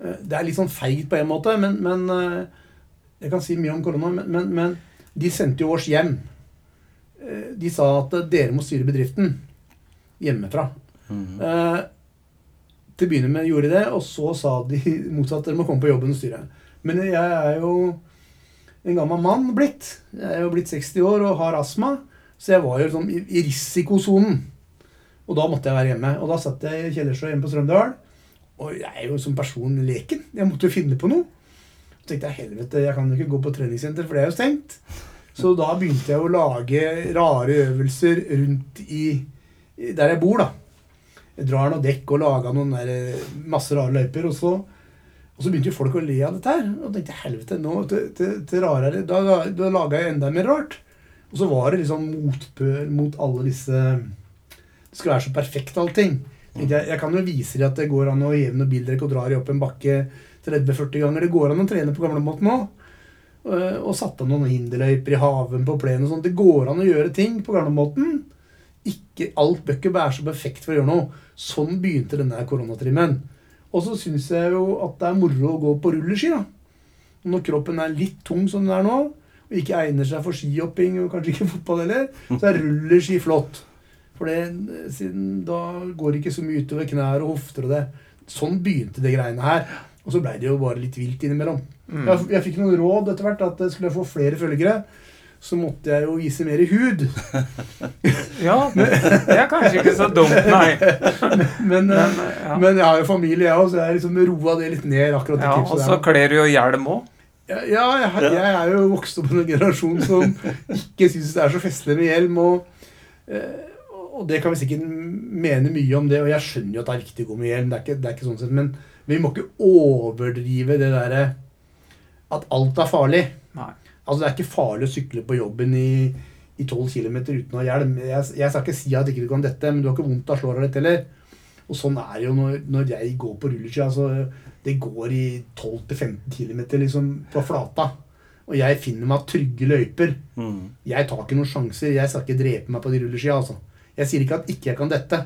Speaker 3: Eh, det er litt sånn feigt på en måte, men, men eh, Jeg kan si mye om korona, men, men, men de sendte jo oss hjem. Eh, de sa at eh, dere må styre bedriften hjemmefra.
Speaker 1: Mm.
Speaker 3: -hmm. til å begynne med gjorde de det, og så sa de motsatt. Dere må komme på jobben og styre. Men jeg er jo en gammel mann blitt. Jeg er jo blitt 60 år og har astma. Så jeg var jo i, i risikosonen. Og da måtte jeg være hjemme. Og da satt jeg i kjellerstua hjemme på Strømdal. Og jeg er jo som person leken. Jeg måtte jo finne på noe. Så tenkte jeg helvete, jeg kan jo ikke gå på treningssenter, for det er jo stengt. Så da begynte jeg å lage rare øvelser rundt i, der jeg bor, da. Jeg drar noen dekk og laga noen der, eh, masse rare løyper. Og så, og så begynte jo folk å le av dette her. Og tenkte helvete, nå til, til rarere Da, da, da laga jeg enda mer rart. Og så var det liksom motbør mot alle disse Skulle være så perfekt, allting. Jeg, jeg kan jo vise dem at det går an å heve noen bildekk og dra dem opp en bakke 30-40 ganger. Det går an å trene på gamlemåten òg. Og satte av noen hinderløyper i haven på plenen og sånt. Det går an å gjøre ting på gamlemåten. Ikke alt bør ikke være så perfekt for å gjøre noe. Sånn begynte denne koronatrimmen. Og så syns jeg jo at det er moro å gå på rulleski. da. Når kroppen er litt tung som den er nå, og ikke egner seg for skihopping og kanskje ikke fotball heller, så er rulleski flott. For det, siden da går det ikke så mye utover knær og hofter og det. Sånn begynte det greiene her. Og så blei det jo bare litt vilt innimellom.
Speaker 2: Mm.
Speaker 3: Jeg, jeg fikk noen råd etter hvert at skulle jeg få flere følgere, så måtte jeg jo vise mer i hud.
Speaker 2: Ja, det er kanskje ikke så dumt, nei.
Speaker 3: Men, eh,
Speaker 2: Men, ja.
Speaker 3: men jeg har jo familie, jeg òg, så jeg liksom roa det litt ned. akkurat
Speaker 2: Ja, og så kler du jo hjelm òg.
Speaker 3: Ja, ja jeg, jeg er jo vokst opp i en generasjon som ikke syns det er så festlig med hjelm. Og, eh, og det kan vi sikkert mene mye om det, og jeg skjønner jo at det er viktig å gå med hjelm. det er ikke, det er ikke sånn sett, Men vi må ikke overdrive det derre at alt er farlig.
Speaker 2: Nei.
Speaker 3: Altså Det er ikke farlig å sykle på jobben i, i 12 km uten å ha hjelm. Jeg, jeg skal ikke si at ikke du kan dette, men du har ikke vondt av slåra ditt heller. Og sånn er det jo når, når jeg går på rulleski. Altså, det går i 12-15 km liksom på flata. og jeg finner meg trygge løyper.
Speaker 1: Mm.
Speaker 3: Jeg tar ikke noen sjanser. Jeg skal ikke drepe meg på de rulleskia. Altså. Jeg sier ikke at ikke jeg kan dette,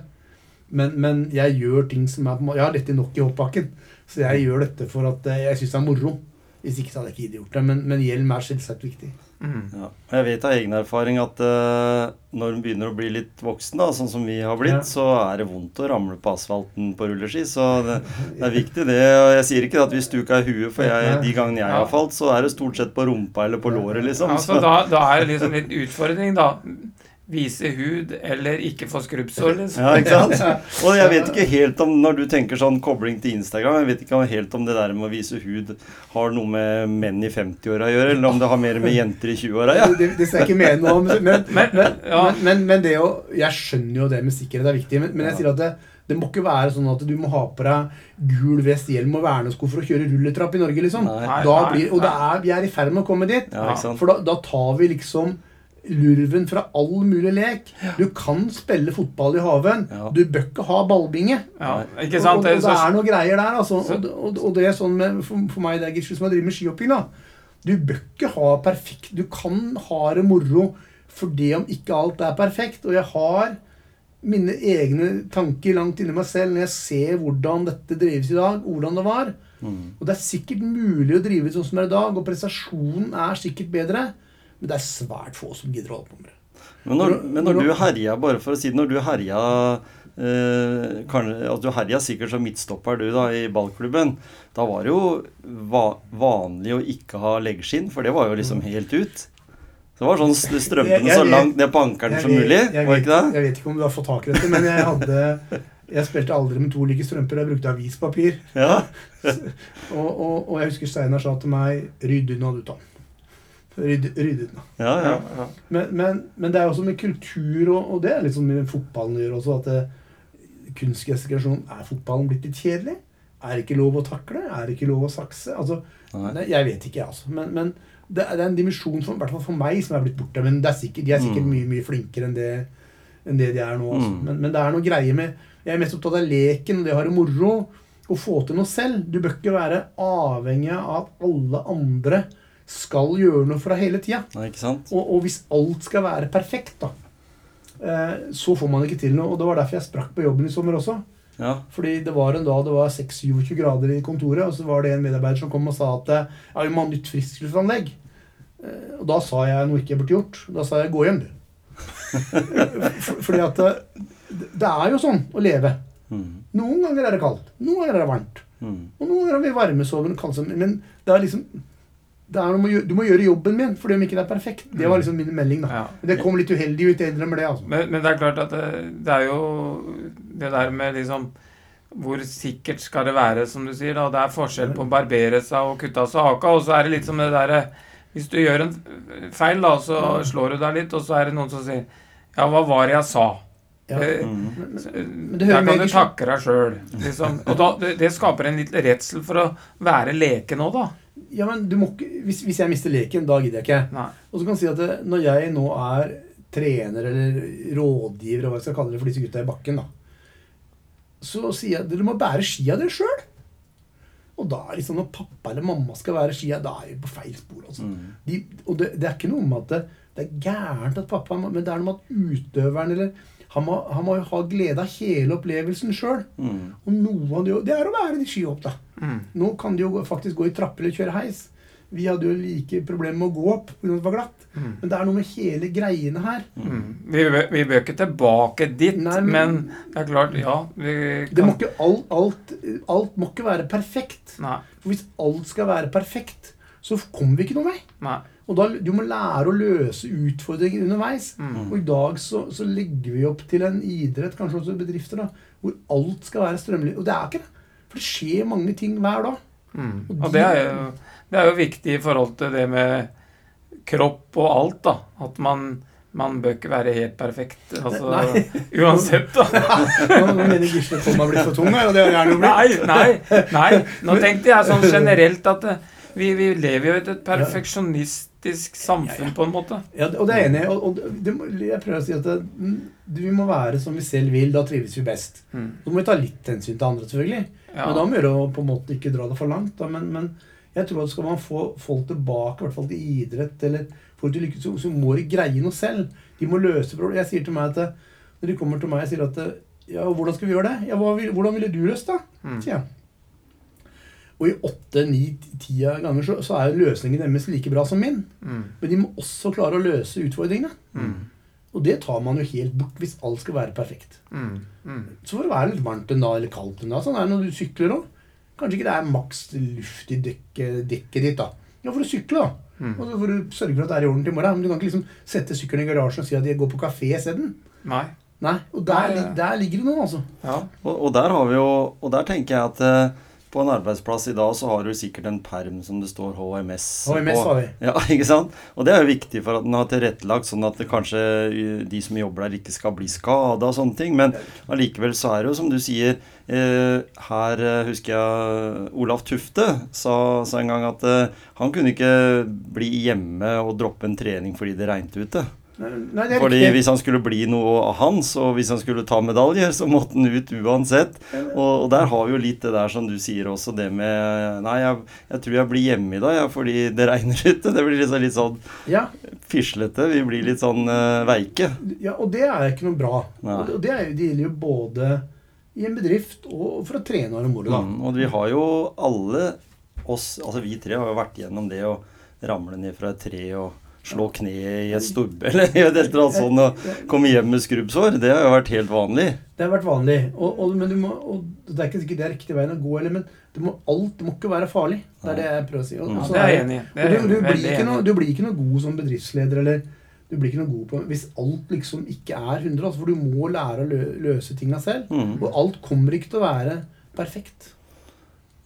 Speaker 3: men, men jeg gjør ting som er Jeg har dette nok i hoppbakken, så jeg gjør dette for at eh, jeg syns det er moro. Hvis ikke så hadde jeg ikke giddet gjort det. Men, men hjelm er selvsagt viktig.
Speaker 2: Mm.
Speaker 1: Ja. Jeg vet av egen erfaring at uh, når en begynner å bli litt voksen, da, sånn som vi har blitt,
Speaker 3: Ja.
Speaker 1: så er det vondt å ramle på asfalten på rulleski. Så det, det er viktig, det. Og jeg sier ikke at vi stuka i huet, for jeg, de gangene jeg
Speaker 2: Ja.
Speaker 1: har falt, så er det stort sett på rumpa eller på låret, liksom.
Speaker 2: Ja,
Speaker 1: Så,
Speaker 2: da, da er det liksom litt utfordring, da. Vise hud eller ikke få skrubbsår, liksom.
Speaker 1: ja, ikke sant? Og jeg vet ikke helt om, når du tenker sånn kobling til Instagram, jeg vet ikke helt om det der med å vise hud har noe med menn i 50-åra å gjøre, eller om det har mer med jenter i 20-åra. Ja.
Speaker 3: Det, det skal jeg ikke mene noe om. Men, men,
Speaker 2: Men,
Speaker 3: men,
Speaker 2: ja.
Speaker 3: men, men det å Jeg skjønner jo det med sikkerhet er viktig, men, men jeg sier at det, det må ikke være sånn at du må ha på deg gul vest, hjelm og vernesko for å kjøre rulletrapp i Norge, liksom.
Speaker 1: Nei.
Speaker 2: Nei,
Speaker 3: Da blir, og det er, vi er i ferd med å komme dit.
Speaker 1: Ja.
Speaker 3: For da, da tar vi liksom lurven fra all mulig lek. Du kan spille fotball i haven. Du bør ikke ha ballbinge.
Speaker 2: Ja, ikke sant?
Speaker 3: Og, og, og det er noen greier der, altså. Og, og, og det er sånn med, for, for meg, det er Gisle, som har drevet med skihopping, da. Du bør ikke ha perfekt Du kan ha det moro for det om ikke alt er perfekt. Og jeg har mine egne tanker langt inni meg selv når jeg ser hvordan dette drives i dag, hvordan det var.
Speaker 1: Mm.
Speaker 3: Og det er sikkert mulig å drive sånn som det er i dag, og prestasjonen er sikkert bedre, men det er svært få som gidder å holde på med det.
Speaker 1: Men når, men når du herja, bare for å si det, når du herja eh, kan, altså Du herja sikkert som midtstopper du da i ballklubben. Da var det jo va vanlig å ikke ha leggskinn, for det var jo liksom helt ut. Så det var sånn strømpene så langt ned på ankelen som mulig.
Speaker 3: Jeg
Speaker 1: Var
Speaker 3: vet,
Speaker 1: ikke det?
Speaker 3: jeg vet ikke om du har fått tak i dette, men jeg hadde Jeg spilte aldri med to like strømper. Jeg brukte avispapir.
Speaker 1: Ja.
Speaker 3: Og, og, og jeg husker Steinar sa til meg 'Rydd unna, du, Tom'. Rydd, rydd unna.
Speaker 1: Ja,
Speaker 2: ja,
Speaker 1: ja.
Speaker 3: Men, men, men det er også med kultur, og, og det er litt sånn med fotballen gjør også, at det, kunstgressikasjon Er fotballen blitt litt kjedelig? Er det ikke lov å takle? Er det ikke lov å sakse? Altså,
Speaker 1: Nei.
Speaker 3: Jeg vet ikke, altså. Men, men det, er, det er en dimensjon, for, i hvert fall for meg, som er blitt borte. Men det er sikkert, de er sikkert
Speaker 1: Mm.
Speaker 3: mye mye flinkere enn det, enn det de er nå. Altså.
Speaker 1: Mm.
Speaker 3: Men, men det er noe greie med Jeg er mest opptatt av leken og det å ha det moro. Å få til noe selv. Du bør ikke være avhengig av at alle andre skal gjøre noe deg hele tida. Og, og hvis alt skal være perfekt, da, eh, så får man ikke til noe. Og det var derfor jeg sprakk på jobben i sommer også.
Speaker 1: Ja.
Speaker 3: Fordi det var en dag det var 26 grader i kontoret, og så var det en medarbeider som kom og sa at eh, ja, vi må ha nytt friskluftanlegg. Eh, Og da sa jeg noe ikke jeg burde gjort. Da sa jeg 'gå hjem, du'. Fordi at det er jo sånn å leve.
Speaker 1: Mm.
Speaker 3: Noen ganger er det kaldt, noen ganger er det varmt.
Speaker 1: Mm.
Speaker 3: Og noen ganger har vi varmesovende, kaldsovende. Men det er liksom gjøre, Du må gjøre jobben min, fordi om ikke det er perfekt. Det var liksom min melding. da
Speaker 2: Ja.
Speaker 3: Men Det kom litt uheldig ut, jeg innrømmer det. altså
Speaker 2: Men, men det er klart at det, det er jo det der med liksom Hvor sikkert skal det være, som du sier. da, Det er forskjell på å barbere seg og kutte av seg haka. Og så er det litt som det derre Hvis du gjør en feil, da, så slår du deg litt, og så er det noen som sier Ja, hva var det jeg sa?
Speaker 3: Ja.
Speaker 2: Eh,
Speaker 1: Mm.
Speaker 3: Hører
Speaker 2: Der kan du takke deg sjøl. Liksom. Og da, det, det skaper en litt redsel for å være leken òg, da.
Speaker 3: Ja, men du må ikke hvis, hvis jeg mister leken, da gidder jeg ikke.
Speaker 2: Nei.
Speaker 3: Og så kan jeg si at det, når jeg nå er trener eller rådgiver, og hva jeg skal kalle det for disse gutta i bakken, da, så sier jeg dere må bære skia dere sjøl. Og da er liksom når pappa eller mamma skal være skia, da er vi på feil spor. altså.
Speaker 1: Mm.
Speaker 3: De, og det, det er ikke noe med at det, det er gærent at pappa Men det er noe med at utøveren eller han må, han må jo ha glede av hele opplevelsen sjøl.
Speaker 1: Mm.
Speaker 3: Og noe av det, det er å være i skihopp, da.
Speaker 2: Mm.
Speaker 3: Nå kan de jo faktisk gå i trapper eller kjøre heis. Vi hadde jo like problemer med å gå opp pga. det var glatt.
Speaker 2: Mm.
Speaker 3: Men det er noe med hele greiene her.
Speaker 2: Mm. Vi, vi bør ikke tilbake dit,
Speaker 3: Nei,
Speaker 2: men,
Speaker 3: men-
Speaker 2: det er klart, ja vi
Speaker 3: Det må ikke, alt, alt, alt må ikke være perfekt.
Speaker 2: Nei.
Speaker 3: For hvis alt skal være perfekt, så kommer vi ikke noen vei.
Speaker 2: nei.
Speaker 3: Og da, Du må lære å løse utfordringer underveis.
Speaker 2: Mm.
Speaker 3: Og i dag så, så legger vi opp til en idrett, kanskje også bedrifter, da, hvor alt skal være strømlig. Og det er ikke det. For det skjer mange ting hver dag.
Speaker 2: Mm.
Speaker 3: Og
Speaker 2: Og det er, jo, det er jo viktig i forhold til det med kropp og alt, da. At man, man bør ikke være helt perfekt. Altså,
Speaker 3: Nei.
Speaker 2: uansett, da.
Speaker 3: Nå mener Gisle Tom har blitt for tung og det har han jo blitt.
Speaker 2: Nei, nei, nei. Nå tenkte jeg sånn generelt at eh, vi, vi lever jo i et perfeksjonistisk samfunn, på en måte.
Speaker 3: Ja, og det er jeg enig i. Og, og det, jeg prøver å si at det, mm, vi må være som vi selv vil. Da trives vi best.
Speaker 2: Mm.
Speaker 3: Så må vi ta litt hensyn til andre, selvfølgelig.
Speaker 2: Ja.
Speaker 3: Men da må vi på en måte ikke dra det for langt. Da. Men, men Jeg tror at skal man få folk tilbake, i hvert fall til idrett, eller folk til lykke, så, så må de greie noe selv. De må løse problemer. Jeg sier til meg at Når de kommer til meg og sier at Ja, hvordan skal vi gjøre det? Ja, vil- hvordan ville du løst det?
Speaker 2: Mm.
Speaker 3: sier jeg. Og i åtte, ni, ti ganger så, så er løsningen deres like bra som min.
Speaker 2: Mm.
Speaker 3: Men de må også klare å løse utfordringene.
Speaker 2: Mm.
Speaker 3: Og det tar man jo helt bort hvis alt skal være perfekt.
Speaker 2: Mm. Mm.
Speaker 3: Så får det være litt varmt en dag eller kaldt en dag. Sånn er det når du sykler òg. Kanskje ikke det er maks luft i dekket, dekket ditt, da. Ja, for å sykle, da.
Speaker 2: Mm.
Speaker 3: Og så får du sørge for at det er i orden til i morgen. Men du kan ikke liksom sette sykkelen i garasjen og si at jeg går på kafé isteden.
Speaker 2: Nei.
Speaker 3: Nei. Og der,
Speaker 2: Nei,
Speaker 3: ja. der ligger det noe, altså.
Speaker 2: Ja.
Speaker 1: Og, og der har vi jo Og der tenker jeg at eh, på en arbeidsplass i dag så har du sikkert en perm som det står HMS,
Speaker 3: HMS
Speaker 1: på. Ja, ikke sant? Og det er jo viktig for at den har tilrettelagt sånn at kanskje eh, de som jobber der, ikke skal bli skada og sånne ting. Men allikevel så er det jo som du sier eh, Her eh, husker jeg Olaf Tufte sa, sa en gang at eh, han kunne ikke bli hjemme og droppe en trening fordi det regnet ute.
Speaker 3: Nei,
Speaker 1: Fordi
Speaker 3: riktig.
Speaker 1: hvis han skulle bli noe av hans, og hvis han skulle ta medaljer, så måtte han ut uansett. Og, og der har vi jo litt det der som du sier også, det med Nei, jeg, jeg tror jeg blir hjemme i dag, ja, fordi det regner ute. Det blir liksom litt sånn
Speaker 3: Ja,
Speaker 1: fislete. Vi blir litt sånn uh, veike.
Speaker 3: ja, og det er ikke noe bra.
Speaker 1: Nei.
Speaker 3: Og det, er, det gjelder jo både i en bedrift og for å trene og moro, da.
Speaker 1: Mm, og vi har jo alle oss, altså vi tre har jo vært gjennom det å ramle ned fra et tre og slå kneet i et stubbe eller et eller annet sånt og komme hjem med skrubbsår. Det har jo vært helt vanlig.
Speaker 3: Det har vært vanlig. Og, og, men du må, og det er ikke sikkert det er riktig veien å gå, eller, men det må, alt må ikke være farlig. Det er det jeg prøver å si. Og,
Speaker 1: Mm.
Speaker 3: og
Speaker 2: Ja,
Speaker 3: så
Speaker 2: det er jeg enig i.
Speaker 3: Og du, du, blir ikke noe, du blir ikke noe god som bedriftsleder, eller du blir ikke noe god på Hvis alt liksom ikke er 100, altså, for du må lære å lø, løse tinga selv.
Speaker 1: Mm.
Speaker 3: Og alt kommer ikke til å være perfekt.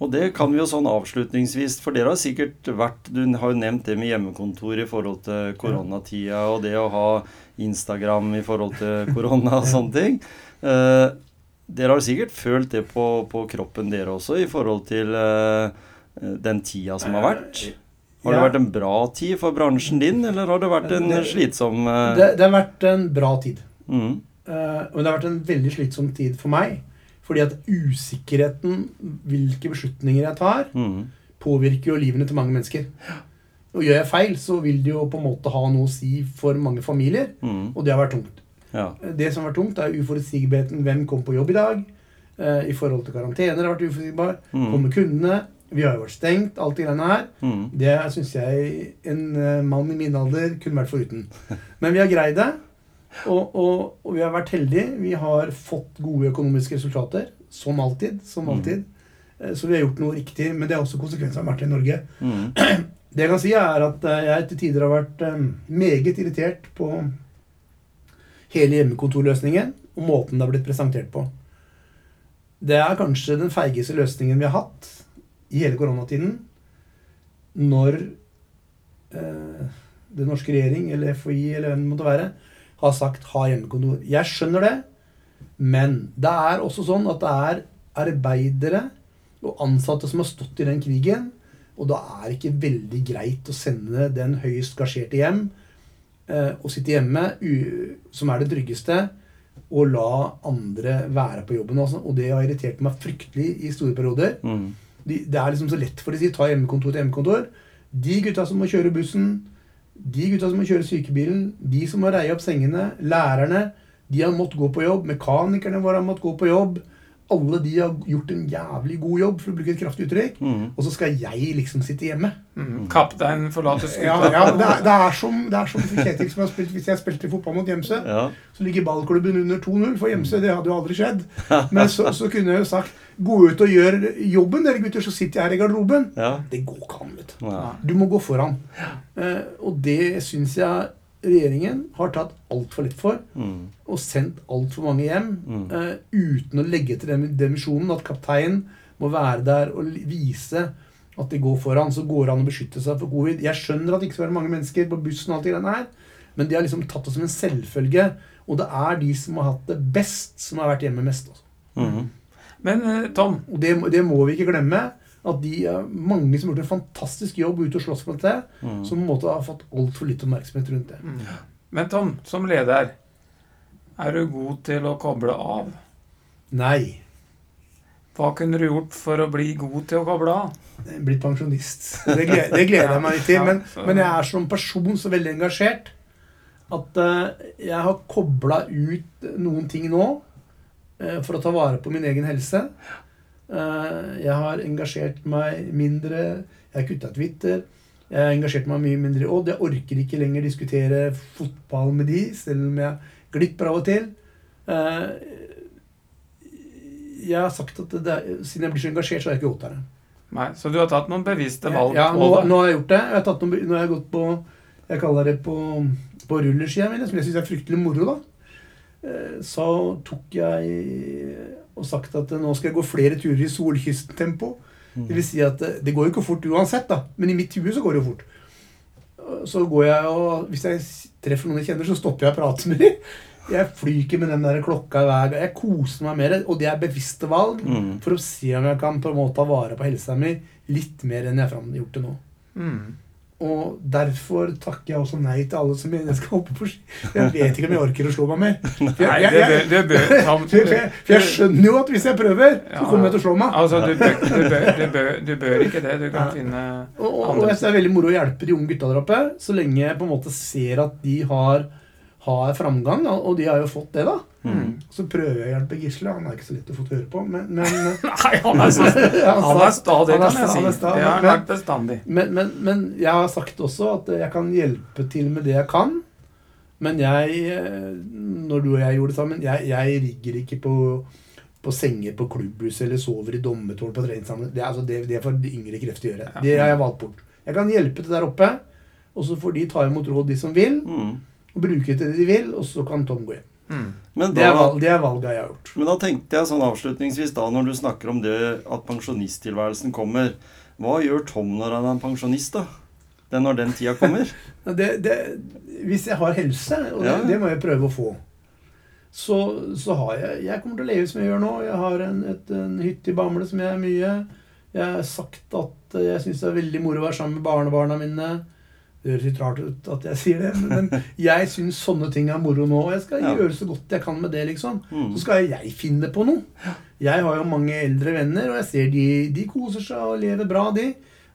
Speaker 1: Og det kan vi jo sånn avslutningsvis, for dere har sikkert vært Du har jo nevnt det med hjemmekontor i forhold til koronatida, og det å ha Instagram i forhold til korona og sånne ting. Eh, dere har sikkert følt det på, på kroppen dere også, i forhold til eh, den tida som har vært. Har det
Speaker 3: Ja.
Speaker 1: vært en bra tid for bransjen din, eller har det vært en
Speaker 3: Det-
Speaker 1: slitsom eh,
Speaker 3: Det, det har vært en bra tid.
Speaker 1: mm,
Speaker 3: Eh, og det har vært en veldig slitsom tid for meg. Fordi at usikkerheten, hvilke beslutninger jeg tar,
Speaker 1: mm,
Speaker 3: påvirker jo livene til mange mennesker. Og gjør jeg feil, så vil det jo på en måte ha noe å si for mange familier.
Speaker 1: mm,
Speaker 3: Og det har vært tungt.
Speaker 1: ja.
Speaker 3: Det som har vært tungt, er uforutsigbarheten. Hvem kom på jobb i dag? Eh, I forhold til karantener har vært uforutsigbar.
Speaker 1: Mm.
Speaker 3: Kommer kundene? Vi har jo vært stengt, alt de greiene her.
Speaker 1: Mm,
Speaker 3: Det syns jeg en eh, mann i min alder kunne vært foruten. Men vi har greid det. Og, og, og vi har vært heldige. Vi har fått gode økonomiske resultater. Som alltid. Som
Speaker 1: Mm.
Speaker 3: alltid. Mm. Så vi har gjort noe riktig. Men det er også konsekvenser av å ha vært i Norge.
Speaker 1: mm,
Speaker 3: Det jeg kan si, er at eh, jeg til tider har vært eh, meget irritert på hele hjemmekontorløsningen og måten det har blitt presentert på. Det er kanskje den feigeste løsningen vi har hatt i hele koronatiden. Når eh, den norske regjering, eller FHI, eller hvem det måtte være, har sagt 'ha hjemmekontor'. Jeg skjønner det, men det er også sånn at det er arbeidere og ansatte som har stått i den krigen, og da er det ikke veldig greit å sende den høyest gasjerte hjem eh, og sitte hjemme, som er det tryggeste, og la andre være på jobben. Også. Og det har irritert meg fryktelig i store perioder.
Speaker 1: mm,
Speaker 3: det er liksom så lett for de å si ta hjemmekontor til hjemmekontor. De gutta som må kjøre bussen, de gutta som må kjøre sykebilen, de som må reie opp sengene, lærerne, de har måttet gå på jobb, mekanikerne våre har måttet gå på jobb. Alle de har gjort en jævlig god jobb, for å bruke et kraftig uttrykk.
Speaker 1: mm.
Speaker 3: Og så skal jeg liksom sitte hjemme.
Speaker 2: Mm. Kaptein forlater
Speaker 3: Ja,
Speaker 2: skuta.
Speaker 3: ja det, er, det, er som, det er som Kjetil som har spilt Hvis jeg spilte fotball mot Gjemse,
Speaker 1: Ja.
Speaker 3: så ligger ballklubben under 2-0 for Gjemse. Det hadde jo aldri skjedd. Men så, så kunne jeg jo sagt Gå ut og gjør jobben, dere gutter, så sitter jeg her i garderoben.
Speaker 1: ja.
Speaker 3: Det går ikke an, vet du.
Speaker 1: ja.
Speaker 3: Du må gå foran. Uh, og det syns jeg regjeringen har tatt altfor lett for.
Speaker 1: Mm,
Speaker 3: Og sendt altfor mange hjem
Speaker 1: Mm.
Speaker 3: uh, uten å legge til den, den misjonen at kapteinen må være der og vise at de går foran. Så går det an å beskytte seg for covid. Jeg skjønner at det ikke skal være mange mennesker på bussen, og alt det greiene her, men de har liksom tatt det som en selvfølge. Og det er de som har hatt det best, som har vært hjemme mest. Altså.
Speaker 1: mm.
Speaker 2: Men eh, Tom,
Speaker 3: Og det, det må vi ikke glemme. At de er mange som har gjort en fantastisk jobb ute og slåss for det,
Speaker 1: Mm.
Speaker 3: som på en måte har fått altfor litt oppmerksomhet rundt det.
Speaker 2: mm. Men Tom, som leder, er du god til å koble av?
Speaker 3: Nei.
Speaker 2: Hva kunne du gjort for å bli god til å koble av?
Speaker 3: Blitt pensjonist. Det gleder, det gleder jeg meg til.
Speaker 2: Ja,
Speaker 3: Men,
Speaker 2: så-
Speaker 3: men jeg er som person så veldig engasjert at eh, jeg har kobla ut noen ting nå eh, for å ta vare på min egen helse. Eh, jeg har engasjert meg mindre. Jeg har kutta Twitter. Jeg har engasjert meg mye mindre i Odd. Jeg orker ikke lenger diskutere fotball med de, selv om jeg glipper av og til. Eh, jeg har sagt at det er, siden jeg blir så engasjert, så har jeg ikke det
Speaker 2: Nei, så du har tatt noen bevisste valg
Speaker 3: Ja, nå, nå har jeg gjort det. Jeg har, tatt noen, nå har jeg gått på Jeg kaller det på, på rulleskia, som jeg syns er fryktelig moro. da. Eh, Så tok jeg og sagt at nå skal jeg gå flere turer i solkysttempo. Det vil si at eh, det går jo ikke fort uansett, da. Men i mitt hue så går det jo fort. Så går jeg og Hvis jeg treffer noen jeg kjenner, så stopper jeg å prate med dem. Jeg flyr ikke med den der klokka hver gang. Jeg koser meg mer, og det er bevisste valg
Speaker 1: Mm.
Speaker 3: for å se om jeg kan på en måte ta vare på helsa mi litt mer enn jeg har gjort det nå.
Speaker 2: Mm.
Speaker 3: Og derfor takker jeg også nei til alle som jeg skal hoppe på ski. Jeg vet ikke om jeg orker å slå meg mer. For jeg, jeg, jeg, jeg, jeg skjønner jo at hvis jeg prøver, så kommer jeg til å slå meg.
Speaker 2: Altså, du bør, du, bør, du, bør, du bør ikke det. Du kan finne
Speaker 3: Og, og, og jeg synes det er veldig moro å hjelpe de unge gutta der oppe, så lenge jeg på en måte ser at de har, har framgang. Og de har jo fått det, da.
Speaker 2: Mm.
Speaker 3: Så prøver jeg å hjelpe Gisle. Han er ikke så lett å få høre på, men, men
Speaker 2: Nei, han er, så, han er sta, det kan jeg si.
Speaker 3: han sta,
Speaker 2: Det har vært bestandig.
Speaker 3: Men, men, men jeg har sagt også at jeg kan hjelpe til med det jeg kan. Men jeg, eh, når du og jeg gjorde det sammen, jeg, jeg rigger ikke på, på senger på klubbhus eller sover i dommetårn på treningssamling. Det, altså, det, det får de yngre krefter gjøre. Det har jeg valgt bort. Jeg kan hjelpe til der oppe, og så får de ta imot råd, de som vil,
Speaker 1: Mm.
Speaker 3: og bruke det de vil, og så kan Tom gå hjem.
Speaker 2: Mm.
Speaker 1: Da,
Speaker 3: Det er, valg, det er valget jeg har gjort.
Speaker 1: men da tenkte jeg sånn avslutningsvis, da, når du snakker om det at pensjonisttilværelsen kommer Hva gjør Tom når han er pensjonist, da? Det når den tida kommer?
Speaker 3: Det, det, hvis jeg har helse, og det,
Speaker 1: Ja.
Speaker 3: det må jeg prøve å få, så, så har jeg Jeg kommer til å leve som jeg gjør nå. Jeg har en, et, en hytte i Bamble som jeg er mye. Jeg har sagt at jeg syns det er veldig moro å være sammen med barnebarna mine. Det høres litt rart ut at jeg sier det, men, men jeg syns sånne ting er moro nå. Og jeg skal
Speaker 1: Ja.
Speaker 3: gjøre så godt jeg kan med det, liksom.
Speaker 1: Mm.
Speaker 3: Så skal jeg finne på noe. Jeg har jo mange eldre venner, og jeg ser de, de koser seg og lever bra, de.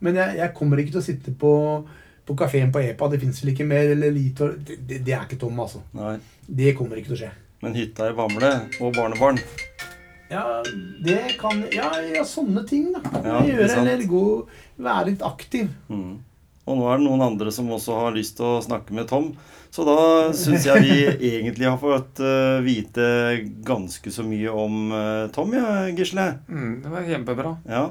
Speaker 3: Men jeg, jeg kommer ikke til å sitte på, på kafeen på EPA. Det fins vel ikke mer. Eller lite Det, det, det er ikke Tom, altså.
Speaker 1: Nei.
Speaker 3: Det kommer ikke til å skje.
Speaker 1: Men hytta i Bamble og barnebarn
Speaker 3: Ja, det kan Ja, ja sånne ting, da.
Speaker 1: Ja,
Speaker 3: gjøre. Eller gå Være litt aktiv.
Speaker 1: mm. Og nå er det noen andre som også har lyst til å snakke med Tom. Så da syns jeg vi egentlig har fått eh, vite ganske så mye om eh, Tom, ja, Gisle.
Speaker 2: Mm, det var kjempebra.
Speaker 1: Ja.